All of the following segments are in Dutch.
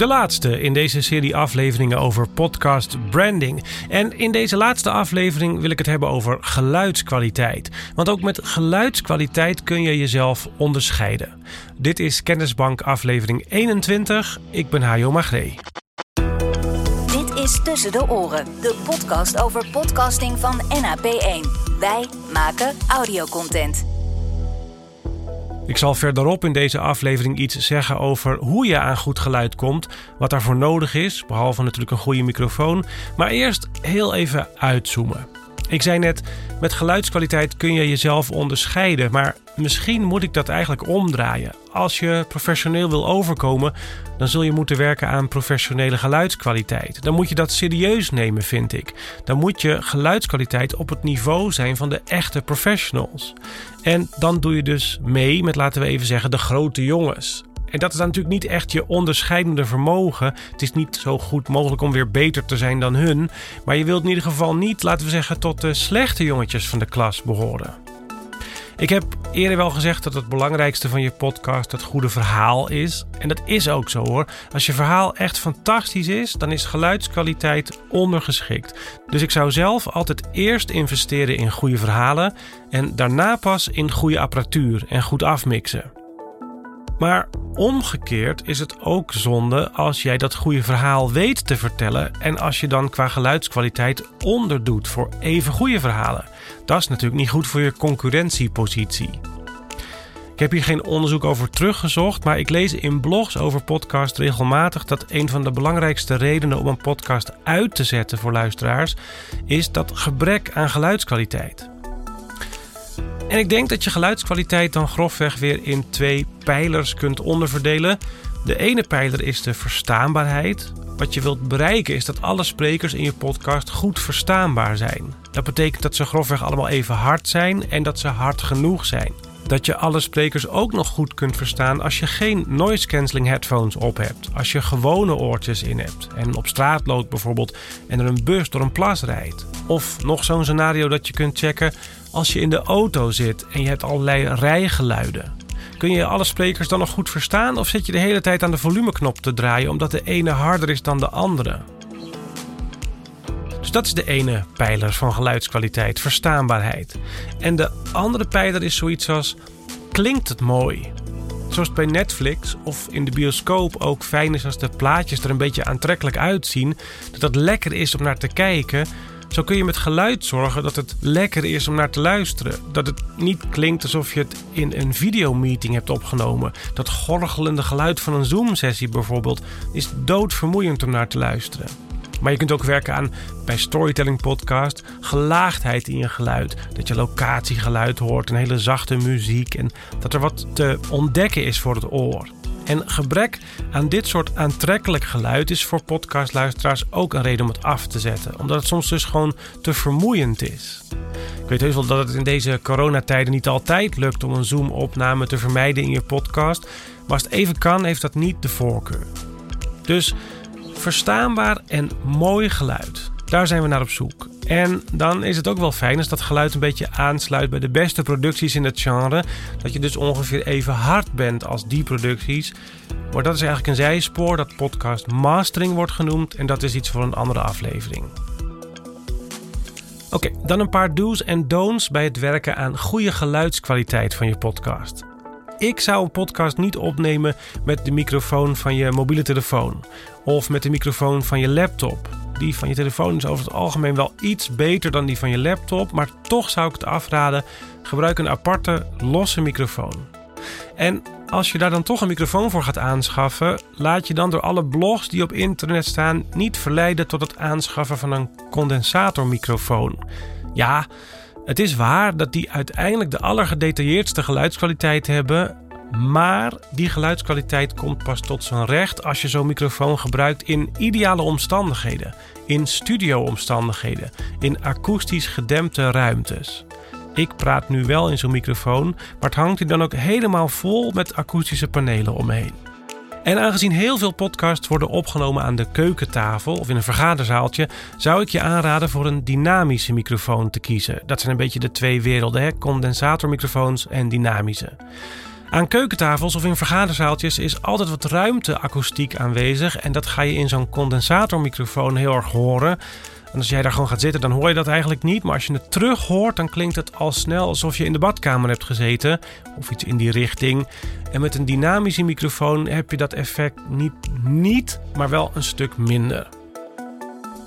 De laatste in deze serie afleveringen over podcast branding. En in deze laatste aflevering wil ik het hebben over geluidskwaliteit. Want ook met geluidskwaliteit kun je jezelf onderscheiden. Dit is Kennisbank aflevering 21. Ik ben Hajo Magree. Dit is Tussen de Oren, de podcast over podcasting van NAP1. Wij maken audiocontent. Ik zal verderop in deze aflevering iets zeggen over hoe je aan goed geluid komt, wat daarvoor nodig is, behalve natuurlijk een goede microfoon. Maar eerst heel even uitzoomen. Ik zei net, met geluidskwaliteit kun je jezelf onderscheiden, maar misschien moet ik dat eigenlijk omdraaien. Als je professioneel wil overkomen, dan zul je moeten werken aan professionele geluidskwaliteit. Dan moet je dat serieus nemen, vind ik. Dan moet je geluidskwaliteit op het niveau zijn van de echte professionals. En dan doe je dus mee met, laten we even zeggen, de grote jongens. En dat is dan natuurlijk niet echt je onderscheidende vermogen. Het is niet zo goed mogelijk om weer beter te zijn dan hun. Maar je wilt in ieder geval niet, laten we zeggen, tot de slechte jongetjes van de klas behoren. Ik heb eerder wel gezegd dat het belangrijkste van je podcast het goede verhaal is. En dat is ook zo hoor. Als je verhaal echt fantastisch is, dan is geluidskwaliteit ondergeschikt. Dus ik zou zelf altijd eerst investeren in goede verhalen en daarna pas in goede apparatuur en goed afmixen. Maar omgekeerd is het ook zonde als jij dat goede verhaal weet te vertellen en als je dan qua geluidskwaliteit onderdoet voor even goede verhalen. Dat is natuurlijk niet goed voor je concurrentiepositie. Ik heb hier geen onderzoek over teruggezocht, maar ik lees in blogs over podcast regelmatig dat een van de belangrijkste redenen om een podcast uit te zetten voor luisteraars is dat gebrek aan geluidskwaliteit. En ik denk dat je geluidskwaliteit dan grofweg weer in twee pijlers kunt onderverdelen. De ene pijler is de verstaanbaarheid. Wat je wilt bereiken is dat alle sprekers in je podcast goed verstaanbaar zijn. Dat betekent dat ze grofweg allemaal even hard zijn en dat ze hard genoeg zijn. Dat je alle sprekers ook nog goed kunt verstaan als je geen noise cancelling headphones op hebt. Als je gewone oortjes in hebt en op straat loopt bijvoorbeeld en er een bus door een plas rijdt. Of nog zo'n scenario dat je kunt checken als je in de auto zit en je hebt allerlei rijgeluiden. Kun je alle sprekers dan nog goed verstaan of zit je de hele tijd aan de volumeknop te draaien omdat de ene harder is dan de andere? Dus dat is de ene pijler van geluidskwaliteit, verstaanbaarheid. En de andere pijler is zoiets als: klinkt het mooi? Zoals bij Netflix of in de bioscoop ook fijn is als de plaatjes er een beetje aantrekkelijk uitzien, dat het lekker is om naar te kijken. Zo kun je met geluid zorgen dat het lekker is om naar te luisteren. Dat het niet klinkt alsof je het in een videomeeting hebt opgenomen. Dat gorgelende geluid van een Zoom-sessie bijvoorbeeld is doodvermoeiend om naar te luisteren. Maar je kunt ook werken aan bij Storytelling Podcast gelaagdheid in je geluid. Dat je locatiegeluid hoort, een hele zachte muziek en dat er wat te ontdekken is voor het oor. En gebrek aan dit soort aantrekkelijk geluid is voor podcastluisteraars ook een reden om het af te zetten. Omdat het soms dus gewoon te vermoeiend is. Ik weet heus wel dat het in deze coronatijden niet altijd lukt om een Zoom-opname te vermijden in je podcast. Maar als het even kan, heeft dat niet de voorkeur. Dus verstaanbaar en mooi geluid. Daar zijn we naar op zoek. En dan is het ook wel fijn als dat geluid een beetje aansluit bij de beste producties in het genre. Dat je dus ongeveer even hard bent als die producties. Maar dat is eigenlijk een zijspoor dat podcast mastering wordt genoemd. En dat is iets voor een andere aflevering. Oké, dan een paar do's en don'ts bij het werken aan goede geluidskwaliteit van je podcast. Ik zou een podcast niet opnemen met de microfoon van je mobiele telefoon of met de microfoon van je laptop. Die van je telefoon is over het algemeen wel iets beter dan die van je laptop, maar toch zou ik het afraden: gebruik een aparte losse microfoon. En als je daar dan toch een microfoon voor gaat aanschaffen, laat je dan door alle blogs die op internet staan niet verleiden tot het aanschaffen van een condensatormicrofoon. Ja, het is waar dat die uiteindelijk de allergedetailleerdste geluidskwaliteit hebben, maar die geluidskwaliteit komt pas tot zijn recht als je zo'n microfoon gebruikt in ideale omstandigheden, in studio-omstandigheden, in akoestisch gedempte ruimtes. Ik praat nu wel in zo'n microfoon, maar het hangt hier dan ook helemaal vol met akoestische panelen omheen. En aangezien heel veel podcasts worden opgenomen aan de keukentafel of in een vergaderzaaltje, zou ik je aanraden voor een dynamische microfoon te kiezen. Dat zijn een beetje de twee werelden, hè? condensatormicrofoons en dynamische. Aan keukentafels of in vergaderzaaltjes is altijd wat ruimteakoestiek aanwezig. En dat ga je in zo'n condensatormicrofoon heel erg horen. En als jij daar gewoon gaat zitten, dan hoor je dat eigenlijk niet. Maar als je het terug hoort, dan klinkt het al snel alsof je in de badkamer hebt gezeten. Of iets in die richting. En met een dynamische microfoon heb je dat effect niet, niet maar wel een stuk minder.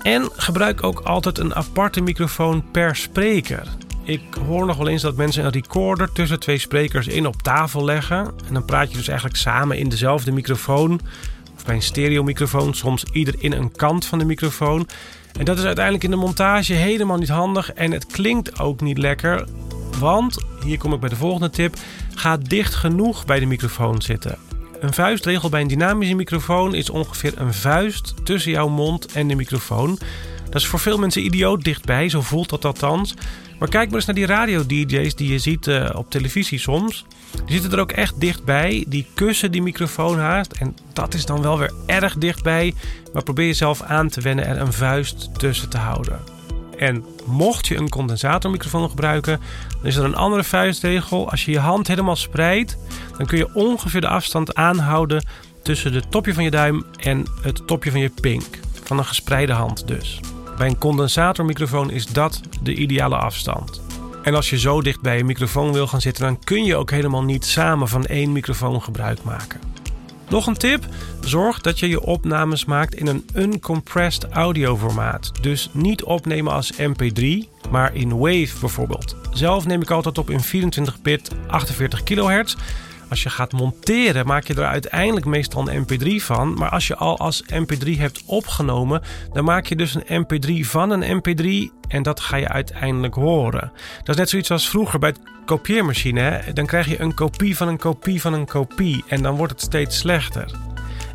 En gebruik ook altijd een aparte microfoon per spreker. Ik hoor nog wel eens dat mensen een recorder tussen twee sprekers in op tafel leggen. En dan praat je dus eigenlijk samen in dezelfde microfoon. Of bij een stereomicrofoon, soms ieder in een kant van de microfoon. En dat is uiteindelijk in de montage helemaal niet handig en het klinkt ook niet lekker. Want, hier kom ik bij de volgende tip, ga dicht genoeg bij de microfoon zitten. Een vuistregel bij een dynamische microfoon is ongeveer een vuist tussen jouw mond en de microfoon. Dat is voor veel mensen idioot dichtbij, zo voelt dat althans. Maar kijk maar eens naar die radio-DJ's die je ziet uh, op televisie soms. Die zitten er ook echt dichtbij. Die kussen die microfoon haast. En dat is dan wel weer erg dichtbij. Maar probeer jezelf aan te wennen er een vuist tussen te houden. En mocht je een condensatormicrofoon gebruiken, dan is er een andere vuistregel. Als je je hand helemaal spreidt, dan kun je ongeveer de afstand aanhouden tussen het topje van je duim en het topje van je pink. Van een gespreide hand dus. Bij een condensatormicrofoon is dat de ideale afstand. En als je zo dicht bij een microfoon wil gaan zitten, dan kun je ook helemaal niet samen van één microfoon gebruik maken. Nog een tip: zorg dat je je opnames maakt in een uncompressed audioformaat. Dus niet opnemen als MP3, maar in WAVE bijvoorbeeld. Zelf neem ik altijd op in 24 bit 48 kHz. Als je gaat monteren, maak je er uiteindelijk meestal een MP3 van. Maar als je al als MP3 hebt opgenomen, dan maak je dus een MP3 van een MP3 en dat ga je uiteindelijk horen. Dat is net zoiets als vroeger bij het kopieermachine. Dan krijg je een kopie van een kopie van een kopie en dan wordt het steeds slechter.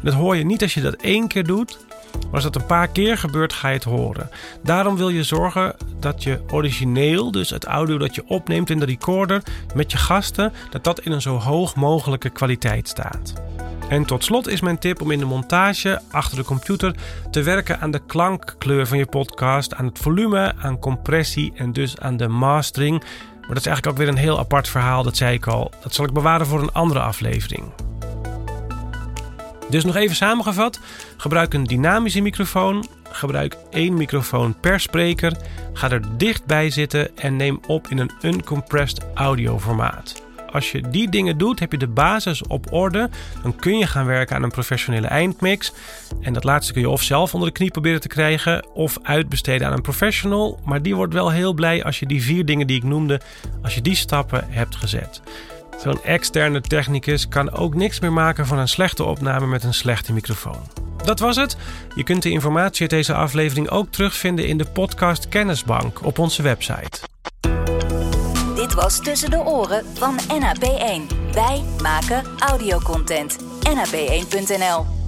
dat hoor je niet als je dat één keer doet, maar als dat een paar keer gebeurt, ga je het horen. Daarom wil je zorgen dat je origineel, dus het audio dat je opneemt in de recorder met je gasten, dat dat in een zo hoog mogelijke kwaliteit staat. En tot slot is mijn tip om in de montage achter de computer te werken aan de klankkleur van je podcast, aan het volume, aan compressie en dus aan de mastering. Maar dat is eigenlijk ook weer een heel apart verhaal, dat zei ik al. Dat zal ik bewaren voor een andere aflevering. Dus nog even samengevat: gebruik een dynamische microfoon. Gebruik één microfoon per spreker. Ga er dichtbij zitten en neem op in een uncompressed audioformaat. Als je die dingen doet, heb je de basis op orde. Dan kun je gaan werken aan een professionele eindmix. En dat laatste kun je of zelf onder de knie proberen te krijgen, of uitbesteden aan een professional. Maar die wordt wel heel blij als je die vier dingen die ik noemde, als je die stappen hebt gezet. Zo'n externe technicus kan ook niks meer maken van een slechte opname met een slechte microfoon. Dat was het. Je kunt de informatie uit deze aflevering ook terugvinden in de podcast Kennisbank op onze website. Dit was Tussen de Oren van NAP1. Wij maken audiocontent. NAP1.nl